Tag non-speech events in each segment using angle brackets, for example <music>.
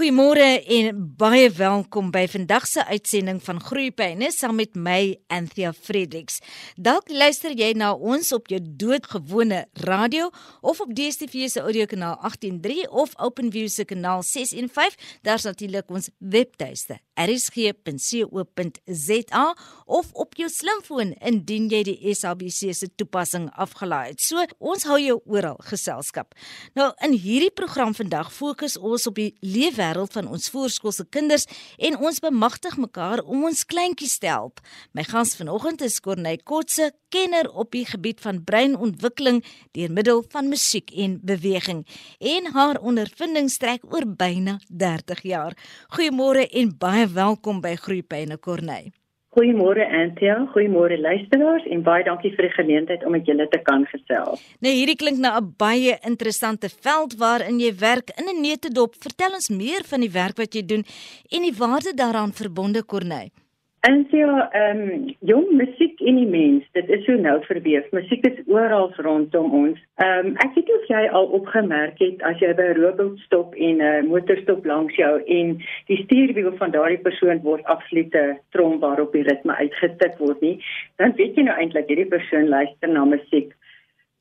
Goeiemôre en baie welkom by vandag se uitsending van Groeipyne saam met my Anthea Fredericks. Dalk luister jy na ons op jou doodgewone radio of op DStv se audiokanaal 183 of OpenView se kanaal 615. Daar's natuurlik ons webtuiste rsg.co.za of op jou slimfoon indien jy die SABC se toepassing afgelaai het. So, ons hou jou oral geselskap. Nou in hierdie program vandag fokus ons op die lewe wêreld van ons voorskoolse kinders en ons bemagtig mekaar om ons kleintjies te help. My gas vanoggend is Corney Kotse, kenner op die gebied van breinontwikkeling deur middel van musiek en beweging en haar ondervinding strek oor byna 30 jaar. Goeiemôre en baie welkom by Groepyne Corney. Goeiemôre Antia, goeiemôre luisteraars en baie dankie vir die geleentheid om met julle te kan gesels. Nou hierdie klink na 'n baie interessante veld waarin jy werk in 'n netedop. Vertel ons meer van die werk wat jy doen en die waarde daaraan verbonde Corneille. En ja, ehm um, jong musiek in die mens, dit is so nou verweef. Musiek is oral rondom ons. Ehm um, ek weet of jy al opgemerk het as jy by 'n robot stop en 'n uh, motor stop langs jou en die stuurwiel van daardie persoon word absolute trom waarop die ritme uitgetik word nie, dan weet jy nou eintlik hierdie persoon luister na musiek.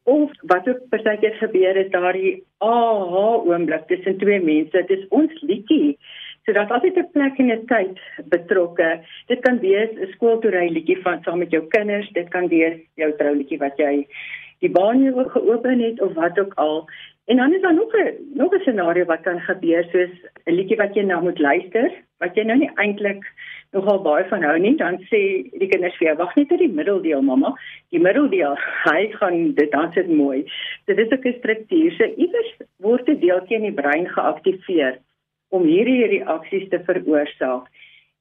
Of wat ook partykeer gebeur is daardie aha oomblik tussen twee mense, dit is ons liedjie So daar's altyd 'n plek en 'n tyd betrokke. Dit kan wees 'n skooltoery liedjie van saam met jou kinders, dit kan wees jou trouliedjie wat jy die baan jou geopen het of wat ook al. En dan is daar nog 'n nog 'n scenario wat kan gebeur soos 'n liedjie wat jy nou moet luister, wat jy nou nie eintlik nogal baie van hou nie, dan sê die kinders vir jou, wag net tot die middeldeel mamma. Die middeldeel, <laughs> hy gaan dit dan sit mooi. Dit is 'n struktuur. So iewers word 'n deeltjie in die brein geaktiveer om hierdie reaksies te veroorsaak.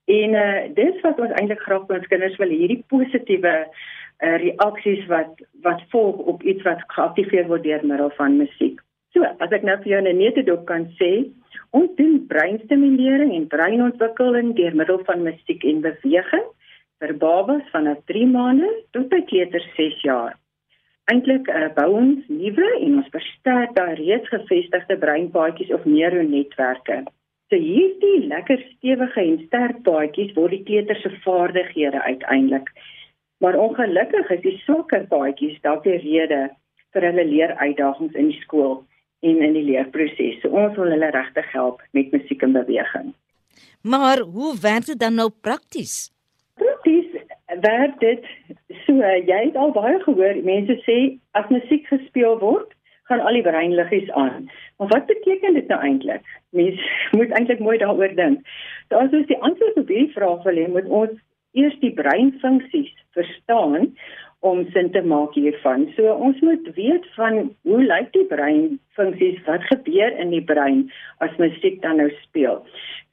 En uh dis wat ons eintlik graag vir ons kinders wil hierdie positiewe uh reaksies wat wat volg op iets wat geaktiveer word deur middel van musiek. So, as ek nou vir jou 'n netedop kan sê, ons doen breinstimulering en breinontwikkeling deur middel van musiek en beweging vir babas vanaf 3 maande tot by kleuters 6 jaar. Eintlik uh, bou ons nuwe en ons versterk daai reeds gevestigde breinpaadjies of neuronetwerke. So hierdie lekker stewige en sterk paadjies word die kleuters se vaardighede uiteindelik. Maar ongelukkig is die swakker paadjies dalk die rede vir hulle leeruitdagings in die skool en in die leerproses. So ons wil hulle regtig help met musiek en beweging. Maar hoe werk dit dan nou prakties? Prakties werk dit so jy het al baie gehoor mense sê as musiek gespeel word gaan al die breinliggies aan. Maar wat beteken dit nou eintlik? Mens <laughs> moet eintlik mooi daaroor dink. So as ons die antwoord op hierdie vraag wil hê, moet ons eers die breinfunksies verstaan om sin te maak hiervan. So ons moet weet van hoe lyk die breinfunksies, wat gebeur in die brein as musiek dan nou speel.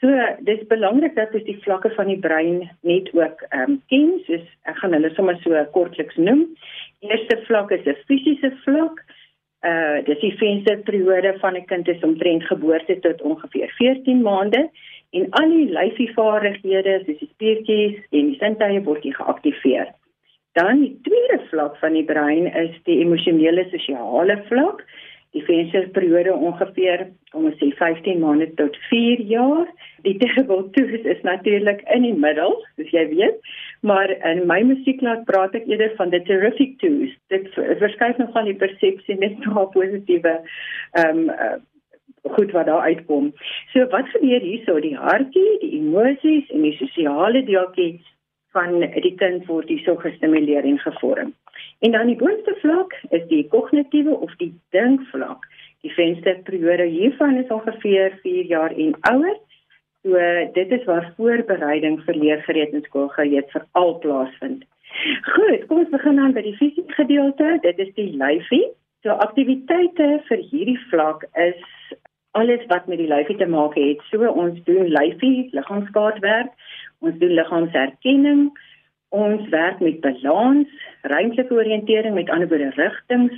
So dis belangrik dat ons die vlakke van die brein net ook ehm um, ken, soos ek gaan hulle sommer so kortliks noem. Eerste vlak is 'n fisiese vlak uh dis die vensterperiode van 'n kind is omtrent geboorte tot ongeveer 14 maande en al die lyfievaardighede soos die spiertjies en die sintuie word hier geaktiveer. Dan die tweede vlak van die brein is die emosionele sosiale vlak. Die vensterperiode ongeveer kom ons sê 15 maande tot 4 jaar. Die tegeltoes is natuurlik in die middel, soos jy weet. Maar in my musiekklas praat ek eerder van the terrific twos. Dit verskuif nog van die persepsie net na positiewe ehm um, goed wat daar uitkom. So wat gebeur hierso? Die hartjie, die emosies en die sosiale deeltjie van die kind word hierso gestimuleer en gevorm. En dan die boonste vlak is die kognitiewe of die dinkvlak. Die vensterperiode hiervan is ongeveer 4 jaar en ouer. So dit is waar voorbereiding vir leergereed in skool gereed vir al plaasvind. Goed, kom ons begin dan by die fisiese gedeelte. Dit is die lyfie. So aktiwiteite vir hierdie vlak is alles wat met die lyfie te maak het. So ons doen lyfie, liggaamskaartwerk, ons doen liggaamsherkenning, ons werk met balans, ruimtelike oriëntering met ander woorde rigtings.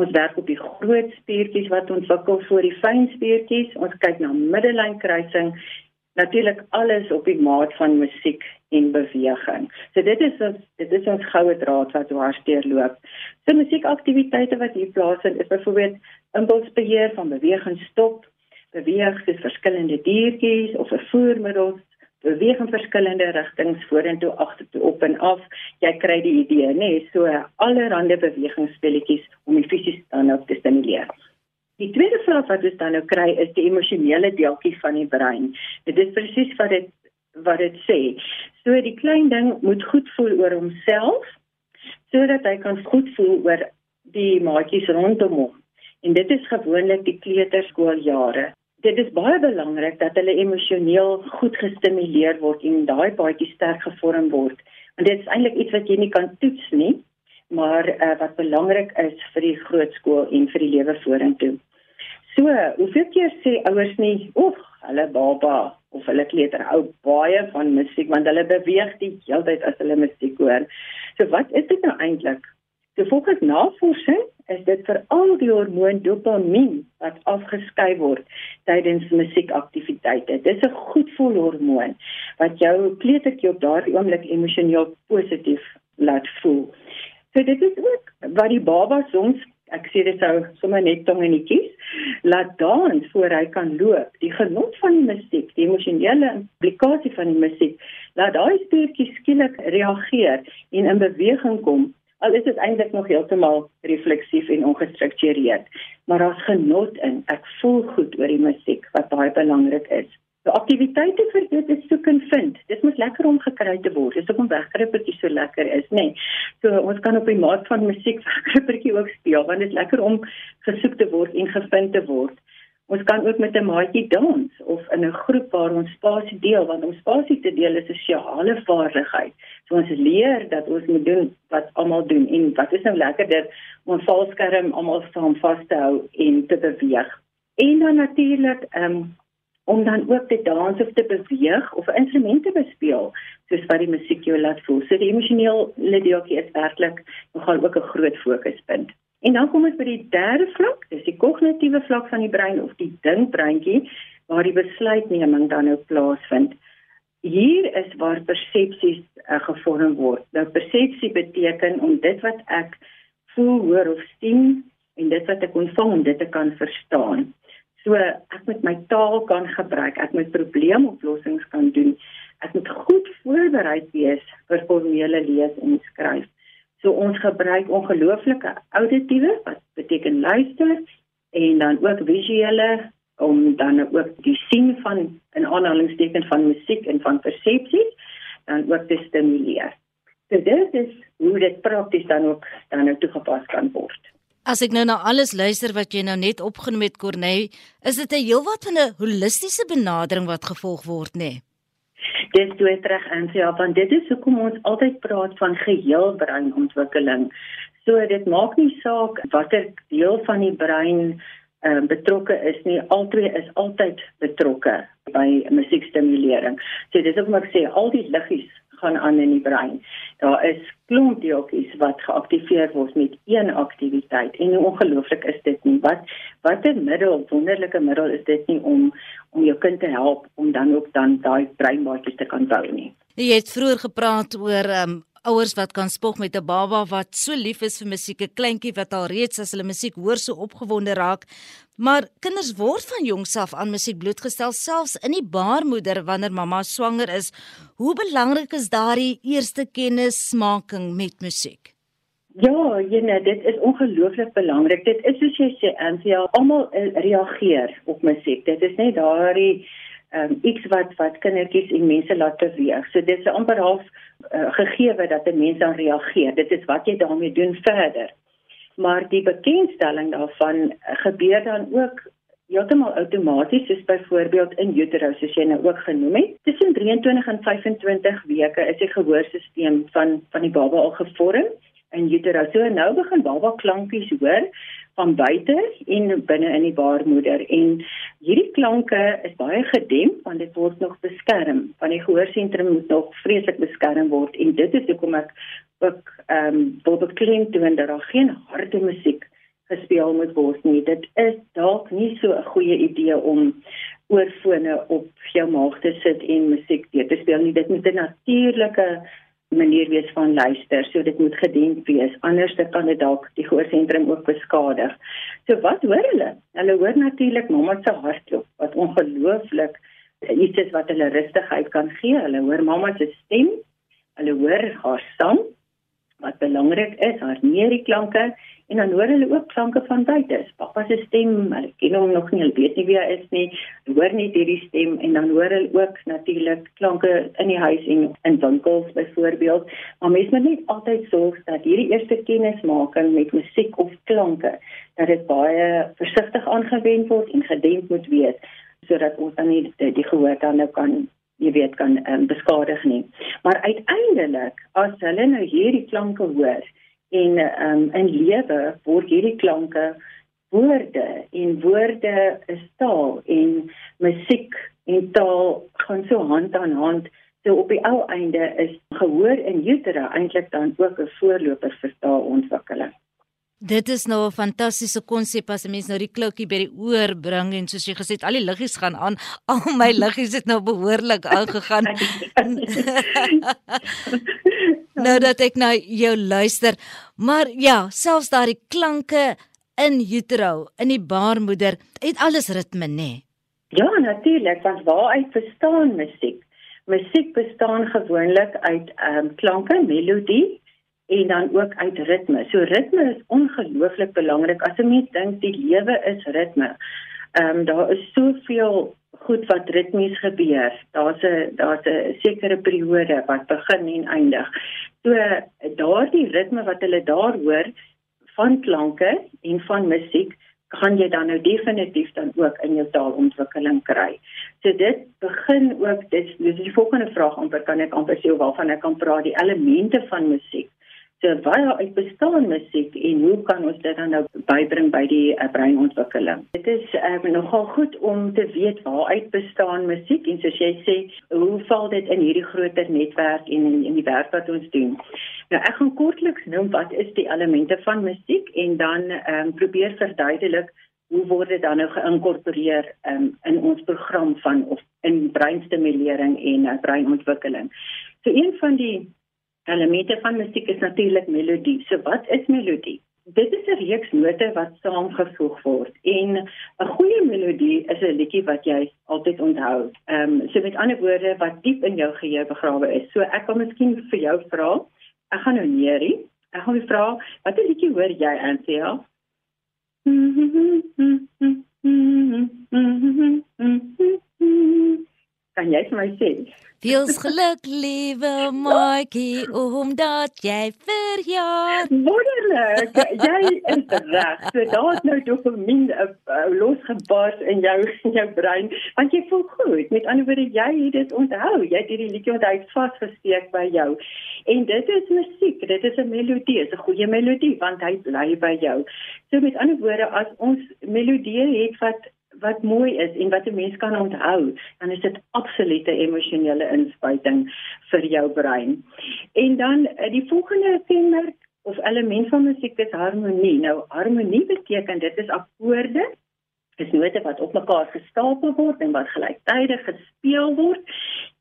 Ons werk op die groot spiertjies wat ontwikkel voor die fyn spiertjies. Ons kyk na middellynkruising natuurlik alles op die maat van musiek en beweging. So dit is ons dit is ons goue draad wat dwarsteer loop. So musiekaktiwiteite wat hier plaasvind is byvoorbeeld impulsbeheer van beweging stop, beweeg soos verskillende diertjies of 'n voermiddel beweeg in verskillende rigtings vorentoe, agtertoe, op en af. Jy kry die idee, nê? Nee, so allerlei bewegingsspeletjies om die fisies dan nou te stimuleer. Die tweede vlak wat ons dan nou kry is die emosionele deeltjie van die brein. Dit is presies wat dit wat dit sê. So die klein ding moet goed voel oor homself sodat hy kan goed voel oor die maatjies rondom hom. En dit is gewoonlik die kleuterskooljare dit is baie belangrik dat hulle emosioneel goed gestimuleer word en daai baadjie sterk gevorm word. Want dit is eintlik iets wat jy nie kan toets nie, maar uh, wat belangrik is vir die grootskool en vir die lewe vorentoe. So, hoeveel keer sê ouers nie, "Oeg, hulle baba of hulle kleuter hou baie van musiek want hulle beweeg die hele tyd as hulle musiek hoor." So wat is dit nou eintlik? So volgens navorsing is dit veral die hormoon dopamien wat afgeskei word tydens musiekaktiwiteite. Dit is 'n goedvoelhormoon wat jou kleutertjie op daardie oomblik emosioneel positief laat voel. So dit is ook wat die baba soms ek sê dit sou sommer net tong en kies laat dans voor hy kan loop. Die genot van die musiek, die emosionele implikasie van die musiek, laat daai spiertjies skielik reageer en in beweging kom al is dit eintlik nog heeltemal refleksief en ongestruktureerd maar daar's genot in. Ek voel goed oor die musiek wat baie belangrik is. Die aktiwiteite vir dit is soek en vind. Dit moet lekker om gekry te word. Dis hoekom wegkrippertjie so lekker is nê. Nee. so ons kan op die maat van musiek <laughs> wegkrippertjie ook speel want dit is lekker om gesoek te word en gevind te word Ons kan ook met 'n maatjie dans of in 'n groep waar ons spasie deel want om spasie te deel is 'n sosiale vaardigheid. So ons leer dat ons moet doen wat almal doen en wat is nou lekkerder om 'n valskerm almal saam vas te hou en te beweeg. En dan natuurlik um, om dan ook te dans of te beweeg of 'n instrument te bespeel soos wat die musiek jou laat voel. So die emosionele deeltjie is werklik nogal ook 'n groot fokuspunt. En dan kom ons by die derde vlak, dis die kognitiewe vlak van die brein of die dinkbreintjie waar die besluitneming dan nou plaasvind. Hier is waar persepsies uh, gevorm word. Nou persepsie beteken om dit wat ek voel, hoor of sien en dit wat ek ontvang om dit te kan verstaan. So ek moet my taal kan gebruik, ek moet probleemoplossings kan doen. Ek moet goed voorberei wees vir formele lees en skryf. So ons gebruik ongelooflike auditiewe wat beteken luister en dan ook visuele om dan ook die sien van 'n aanhalingsteken van musiek en van persepsies dan ook te stimuleer. So dit is hoe dit prakties dan ook dan nou toegepas kan word. As ek nou na alles luister wat jy nou net opgenoem het Corneille, is dit 'n heelwat van 'n holistiese benadering wat gevolg word, nê? Nee? Dis toe terug in sy ja, want dit is hoekom ons altyd praat van geheel breinontwikkeling. So dit maak nie saak watter deel van die brein uh, betrokke is nie, albei is altyd betrokke by musiekstimulering. So dis ook maar sê al die liggies gaan aan in die brein. Daar is klomp deeltjies wat geaktiveer word met een aktiwiteit en hoe ongelooflik is dit nie? Wat wat 'n middel, wonderlike middel is dit nie om om jou kind te help om dan ook dan daai breinbaadjies te kan bou nie. Jy het vroeër gepraat oor um, ouers wat kan spog met 'n baba wat so lief is vir musiek, 'n kleintjie wat al reeds as hulle musiek hoor so opgewonde raak. Maar kinders word van jongs af aan musiek blootgestel selfs in die baarmoeder wanneer mamma swanger is. Hoe belangrik is daardie eerste kennismaking met musiek? Ja, jene, dit is ongelooflik belangrik. Dit is soos jy sê, Anthea, almal eh, reageer op musiek. Dit is net daardie um, iets wat wat kindertjies en mense laat beweeg. So dit is amper half uh, gegeewe dat 'n mens dan reageer. Dit is wat jy daarmee doen verder. Maar die bekendstelling daarvan uh, gebeur dan ook heeltemal outomaties, soos byvoorbeeld in utero soos jy nou ook genoem het. Tussen 23 en 25 weke is die gehoorstelsel van van die baba al gevorm in utero. So nou begin baba klankies hoor van buite en binne in die baarmoeder. En hierdie klanke is baie gedemp want dit word nog beskerm. Want die gehoorsentrum moet nog vreeslik beskerm word. En dit is hoekom ek ook ehm um, wil beklem toe en daar geen harde musiek gespeel moet word nie. Dit is dalk nie so 'n goeie idee om oorfone op jou maag te sit en musiek te speel nie. Dit moet 'n natuurlike manier wees van luister, so dit moet gedemp wees. Anders kan dit dalk die gehoorsentrum ook beskadig. So wat hoor hulle? Hulle hoor natuurlik mamma se hartklop wat ongelooflik iets is wat hulle rustigheid kan gee. Hulle hoor mamma se stem. Hulle hoor haar sang wat belangrik is, haar neerie klanke en dan hoor hulle ook klanke van buite. Pappa se stem, hulle ken hom nog nie, hulle weet nie wie hy is nie. Hulle hoor net hierdie stem en dan hoor hulle ook natuurlik klanke in die huis en in winkels byvoorbeeld. Maar mens moet net altyd sorg dat hierdie eerste kennismaking met musiek of klanke dat dit baie versigtig aangewend word en gedemp moet wees sodat ons dan nie die, die gehoor dan nou kan jy weet kan um, beskadig nie. Maar uiteindelik as hulle nou hierdie klanke hoor en um, in lewe word hierdie klanke woorde en woorde is taal en musiek en taal gaan so hand aan hand so op die ou einde is gehoor in utero eintlik dan ook 'n voorloper vir taalontwikkeling. Dit is nou 'n fantastiese konsep as 'n mens nou die kloutjie by die oor bring en soos jy gesê het al die liggies gaan aan. <laughs> Al my liggies het nou behoorlik aangegaan. <laughs> nou dat ek nou jou luister. Maar ja, selfs daardie klanke in utero, in die baarmoeder, het alles ritme, nê? Nee. Ja, natuurlik, want waaruit bestaan musiek? Musiek bestaan gewoonlik uit ehm um, klanke, melodie en dan ook uit ritme. So ritme is ongelooflik belangrik as 'n mens dink die lewe is ritme. Ehm um, daar is soveel goed wat ritmies gebeur. Daar's 'n daar's 'n sekere periode wat begin en eindig. So daardie ritme wat hulle daar hoor van klanke en van musiek kan jy dan nou definitief dan ook in jou taalontwikkeling kry. So dit begin ook dis dis die volgende vraag amper kan ek amper sê waarvan ek kan praat die elemente van musiek. So baie uit bestaan musiek en hoe kan ons dit dan nou bybring by die uh, breinontwikkeling? Dit is um, nogal goed om te weet waar uit bestaan musiek en soos jy sê, hoe val dit in hierdie groter netwerk en in, in die werk wat ons doen? Nou ek gaan kortliks noem wat is die elemente van musiek en dan um, probeer verduidelik hoe word dit dan nou geïnkorporeer um, in ons program van of in breinstimulering en uh, breinontwikkeling. So een van die elemente van musiek is natuurlik melodie. So wat is melodie? Dit is 'n reeks note wat saamgevoeg word en 'n goeie melodie is 'n liedjie wat jy altyd onthou. Ehm um, so met ander woorde wat diep in jou geheue begrawe is. So ek wil miskien vir jou vra. Ek gaan nou neerie. Ek gaan vra watter liedjie hoor jy aan Sia? <laughs> Kan jy vir my sê? Feels geluk liewe maatjie omdat jy verjaar. Wonderlik. Jy is reg. So daar's nou dopamien uh, losgebars in jou in jou brein want jy voel goed. Met ander woorde jy het dit onthou. Jy het hierdie liedjie onthou vasgesteek by jou. En dit is musiek. Dit is 'n melodie, 'n goeie melodie want hy bly by jou. So met ander woorde as ons melodie het wat wat mooi is en wat 'n mens kan onthou, dan is dit absolute emosionele inspuiting vir jou brein. En dan eh, die volgende kenmerk of element van musiek is harmonie. Nou harmonie beteken dit is akkoorde dis note wat op mekaar gestapel word en wat gelyktydig gespeel word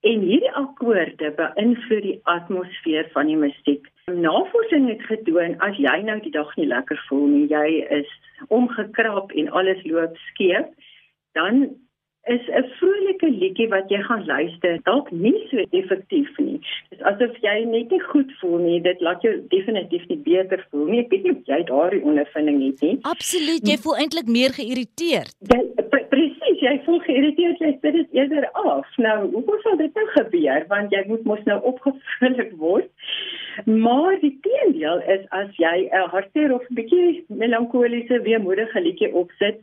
en hierdie akkoorde beïnvloed die atmosfeer van die musiek. Navorsing het getoon as jy nou die dag nie lekker voel nie, jy is omgekrap en alles loop skeef, dan is 'n vrolike liedjie wat jy gaan luister dalk nie so effektief nie. Dis asof jy net nie goed voel nie. Dit laat jou definitief nie beter voel nie. Ek weet nie of jy daardie ondervinding het nie. Absoluut, jy voel eintlik meer geïrriteerd. Jy presies, jy voel geïrriteerd, jy sit dit eerder af. Nou, hoe sou dit nou gebeur? Want jy moet mos nou opgevullig word. Maar die teendeel is as jy 'n hartseer of 'n bietjie melankoliese weemoedige liedjie opsit,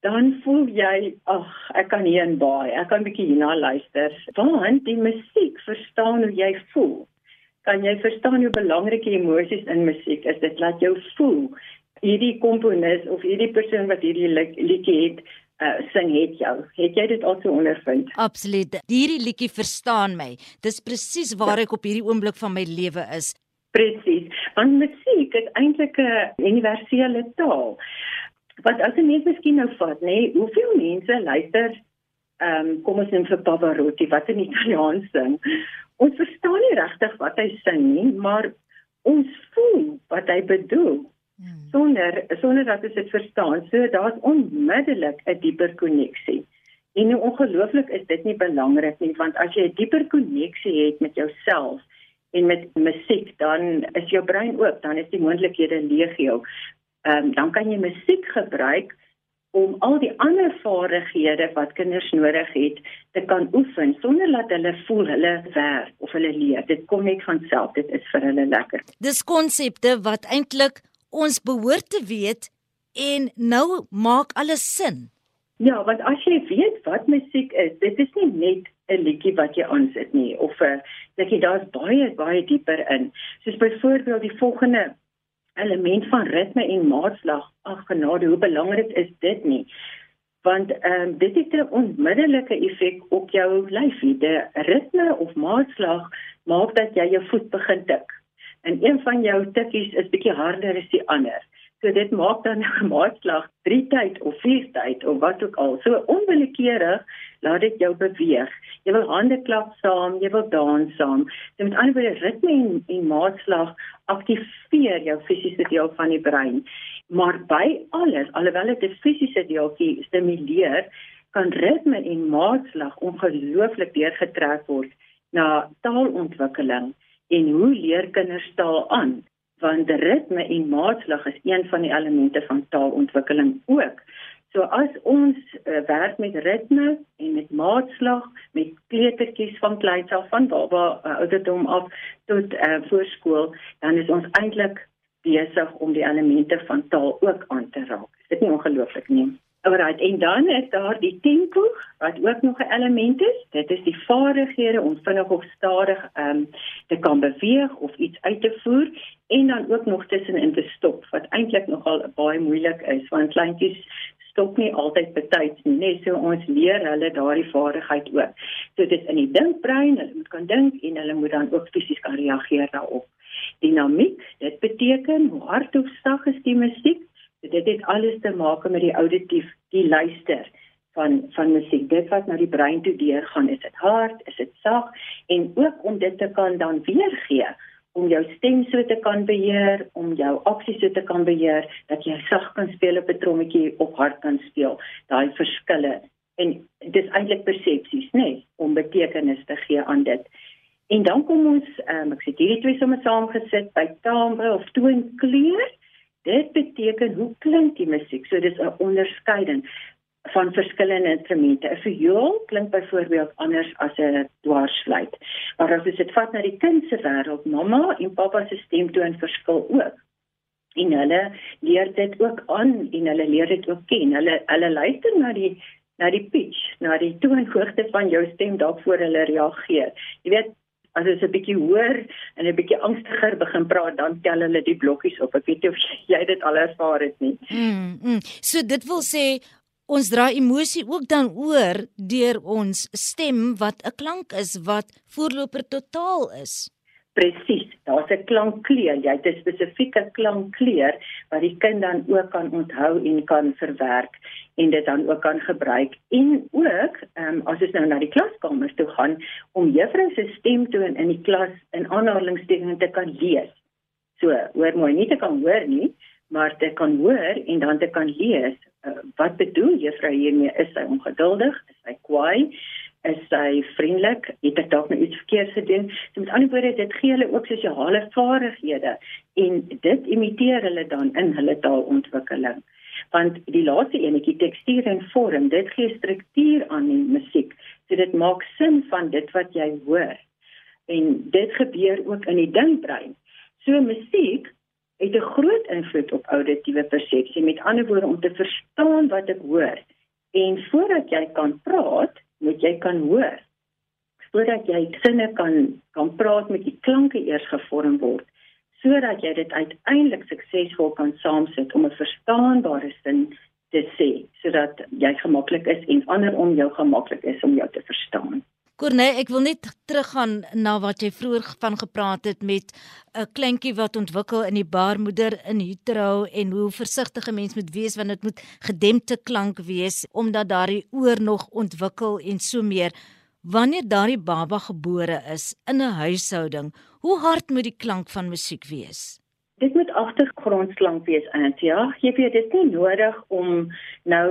dan voel jy ag ek kan hier in baie ek kan bietjie hierna luister want die musiek verstaan hoe jy voel kan jy verstaan hoe belangrike emosies in musiek is dit laat jou voel hierdie komponis of hierdie persoon wat hierdie liedjie het uh, sing het jou. Het jy dit also ondervind? Absoluut. Hierdie liedjie verstaan my. Dis presies waar ja. ek op hierdie oomblik van my lewe is. Presies. Want musiek is eintlik 'n universele taal. Wat as 'n mens miskien nou vat, nê, nee, hoeveel mense luister ehm um, kom ons neem vir Pavarotti wat in Italiaans sing. Ons verstaan nie regtig wat hy sing nie, maar ons voel wat hy bedoel. Hmm. Sonder sonder dat ons dit verstaan. So daar's onmiddellik 'n dieper koneksie. En hoe ongelooflik is dit nie belangrik nie, want as jy 'n dieper koneksie het met jouself en met musiek, dan is jou brein oop, dan is die moontlikhede legio. Ehm um, dan kan jy musiek gebruik om al die ander vaardighede wat kinders nodig het te kan oefen sonder dat hulle voel hulle werk of hulle leer. Dit kom net van self, dit is vir hulle lekker. Dis konsepte wat eintlik ons behoort te weet en nou maak alles sin. Ja, want as jy weet wat musiek is, dit is nie net 'n liedjie wat jy aansit nie of 'n dat jy daar's baie baie dieper in. Soos byvoorbeeld die volgende element van ritme en maatslag. Ag genade, hoe belangrik is dit nie? Want ehm um, dit het 'n onmiddellike effek op jou lyfie. Die ritme of maatslag maak dat jy jou voet begin tik. En een van jou tikkies is bietjie harder as die ander. So dit maak dan <laughs> 'n maatslag 3 tyd of 4 tyd of wat ook al. So onwillekeurig laat dit jou beweeg. Jy wil hande klap saam, jy wil dans saam. Dit met ander woorde ritme en, en maatslag aktiveer jou fisiese deel van die brein. Maar by alles, alhoewel dit 'n fisiese deeltjie stimuleer, kan ritme en maatslag ongelooflik deurgetrek word na taalontwikkeling en hoe leer kinders taal aan want ritme en maatslag is een van die elemente van taalontwikkeling ook. So as ons uh, werk met ritme en met maatslag met kleutertjies van kleins af van baba uh, ouderdom af tot uh, voorskool, dan is ons eintlik besig om die elemente van taal ook aan te raak. Dit is nie ongelooflik nie. Alright, en dan is daar die tempo wat ook nog 'n element is. Dit is die vaardighede om vinnig of stadig ehm um, te kan beweeg of iets uit te voer en dan ook nog tussenin te stop wat eintlik nogal baie moeilik is want kleintjies stop nie altyd betyds nie, net so ons leer hulle daardie vaardigheid ook. So dit is in die dinkbrein, hulle moet kan dink en hulle moet dan ook fisies kan reageer daarop. Dinamiek, dit beteken hoe hard of sag is die musiek? Dit het alles te maak met die auditief, die luister van van musiek. Dit wat na die brein toe deurgaan, is dit hard, is dit sag en ook om dit te kan dan weergee om jou stem so te kan beheer, om jou aksies so te kan beheer dat jy sag kan speel op 'n trommetjie of hard kan speel. Daai verskille en dis eintlik persepsies, nê, nee, om betekenis te gee aan dit. En dan kom ons, um, ek sê hierdie twee sommer saamgesit by timbre of toonkleur. Dit beteken hoe klink die musiek? So dis 'n onderskeiding van verskillende instrumente. 'n Viool klink byvoorbeeld anders as 'n dwarsfluit. Maar as jy dit vat na die kind se wêreld, mamma en pappa se stemtoon verskil ook. En hulle leer dit ook aan en hulle leer dit ook ken. Hulle hulle luister na die na die pitch, na die toonhoogte van jou stem dalk voor hulle reageer. Jy weet As jy 'n bietjie hoor en 'n bietjie angstiger begin praat, dan tel hulle die blokkies op. Ek weet nie of jy dit al ervaar het nie. Mm, mm. So dit wil sê ons dra emosie ook dan oor deur ons stem wat 'n klank is wat voorloper totaal is. Presies, daar's 'n klankkleur. Jy het 'n spesifieke klankkleur wat die kind dan ook kan onthou en kan verwerk en dit dan ook kan gebruik. En ook, ehm um, as ons nou na die klaskamer toe gaan om juffrou se stemtoon in die klas in aanhalingstekens te kan lees. So, hoor mooi, nie te kan hoor nie, maar te kan hoor en dan te kan lees wat bedoel juffrou hiermee? Is sy ongeduldig? Is sy kwaai? Is sy vriendelik? Het ek dalk nou iets verkeerd gedoen? So met ander woorde dit gee hulle ook sosiale vaardighede en dit imiteer hulle dan in hulle taalontwikkeling. Want die laaste enetjie tekstuur en vorm dit gee struktuur aan die musiek. So dit maak sin van dit wat jy hoor. En dit gebeur ook in die dinkbrein so musiek het 'n groot invloed op auditiewe persepsie. Met ander woorde om te verstaan wat ek hoor. En voordat jy kan praat, moet jy kan hoor. Voordat jy sinne kan kan praat met die klanke eers gevorm word sodat jy dit uiteindelik suksesvol kan saamsit om 'n verstaanbare sin te sê sodat jy gemaklik is en ander om jou gemaklik is om jou te verstaan. Corne, ek wil net teruggaan na wat jy vroeër van gepraat het met 'n kleintjie wat ontwikkel in die baarmoeder in utero en hoe versigtig 'n mens moet wees want dit moet gedempte klank wees omdat daardie oor nog ontwikkel en so meer. Wanneer daardie baba gebore is in 'n huishouding, hoe hard moet die klank van musiek wees? Dit moet agtergrondklank wees aan. Ja, jy weet dit is nie nodig om nou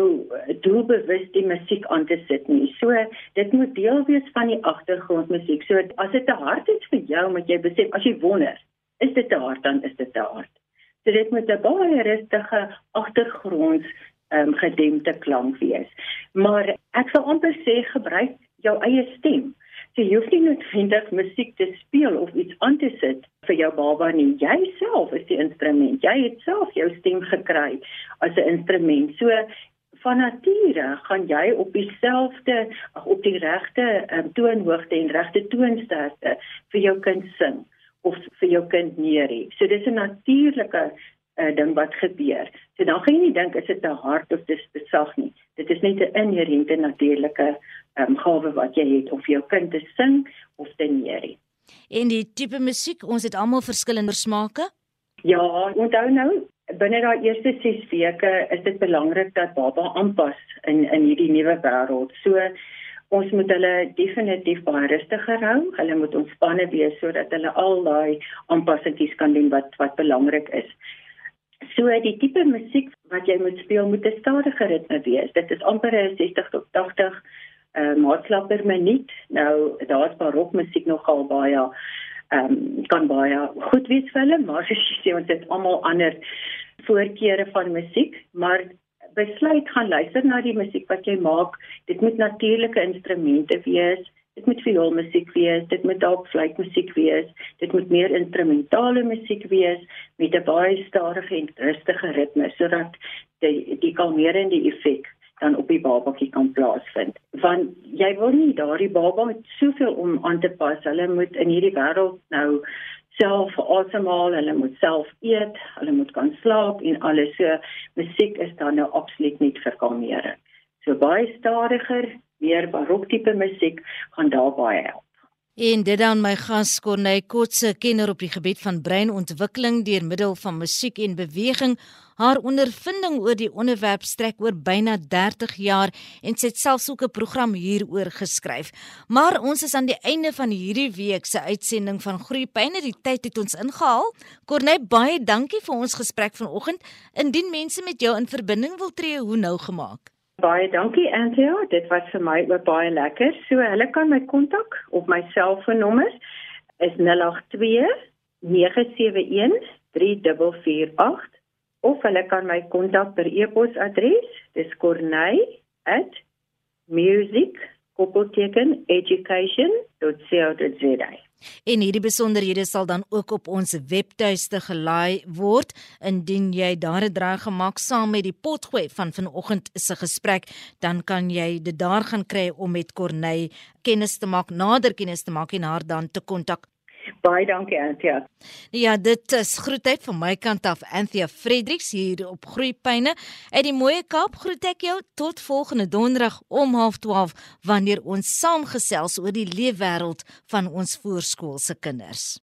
doelbewus die musiek aan te sit nie. So dit moet deel wees van die agtergrondmusiek. So as dit te hard is vir jou, moet jy besef as jy wonder, is dit te hard dan is dit te hard. So dit moet 'n baie rustige agtergrond ehm um, gedempte klank wees. Maar ek sal amper sê gebruik jou eie stem. So jy hoef nie noodwendig musiek te speel of iets aan te sit vir jou baba nie. Jy self is die instrument. Jy het self jou stem gekry as 'n instrument. So van nature gaan jy op dieselfde op die regte um, toonhoogte en regte toonsterkte vir jou kind sing of vir jou kind neerie. So dis 'n natuurlike uh, ding wat gebeur. So dan gaan jy nie dink is dit te hard of dis te sag nie. Dit is net 'n inherente natuurlike um, gawe wat jy het of jou kind te sing of te neerie. En die tipe musiek, ons het almal verskillende smake? Ja, onthou nou, binne daai eerste 6 weke is dit belangrik dat baba aanpas in in hierdie nuwe wêreld. So ons moet hulle definitief baie rustiger hou. Hulle moet ontspanne wees sodat hulle al daai aanpassings kan doen wat wat belangrik is. So die tipe musiek wat jy moet speel moet 'n stadige ritme wees. Dit is amper 60 tot 80 uh, maatklap per minuut. Nou daar's barokmusiek nogal baie ehm um, kan baie goed wees vir hulle, maar as jy sê ons het almal ander voorkeure van musiek, maar besluit gaan luister na die musiek wat jy maak. Dit moet natuurlike instrumente wees. Dit moet vioolmusiek wees, dit moet dalk fluitmusiek wees, dit moet meer instrumentale musiek wees met 'n baie stadige en rustige ritme sodat die die kalmerende effek dan op die babatjie kan plaasvind. Want jy wil nie daardie baba met soveel om aan te pas. Hulle moet in hierdie wêreld nou self asemhaal, hulle moet self eet, hulle moet kan slaap en alles. So musiek is dan nou absoluut nie vir kalmering. So baie stadiger, meer barok tipe musiek gaan daar baie help. En dit dan my gas Corneille Kotse, kenner op die gebied van breinontwikkeling deur middel van musiek en beweging. Haar ondervinding oor die onderwerp strek oor byna 30 jaar en sy het selfs ook 'n program hieroor geskryf. Maar ons is aan die einde van hierdie week se uitsending van Groeipyne. Die tyd het ons ingehaal. Corneille, baie dankie vir ons gesprek vanoggend. Indien mense met jou in verbinding wil tree, hoe nou gemaak? Baie dankie Anthea, dit was vir my ook baie lekker. So hulle kan my kontak op my selfoonnommer is 082 971 3448 of hulle kan my kontak per e-posadres, dis corney@music.education.co.za. En hierdie besonderhede sal dan ook op ons webtuiste gelaai word indien jy daar 'n draai gemaak saam met die potgooi van vanoggend se gesprek, dan kan jy dit daar gaan kry om met Corneille kennis te maak, nader kennis te maak en haar dan te kontak Baie dankie Anthea. Ja, dit is groetheid van my kant af Anthea Fredericks hier op Groeipyne. Uit die mooie Kaap groet ek jou tot volgende donderdag om 12:30 wanneer ons saamgesels oor die leefwêreld van ons voorskoolse kinders.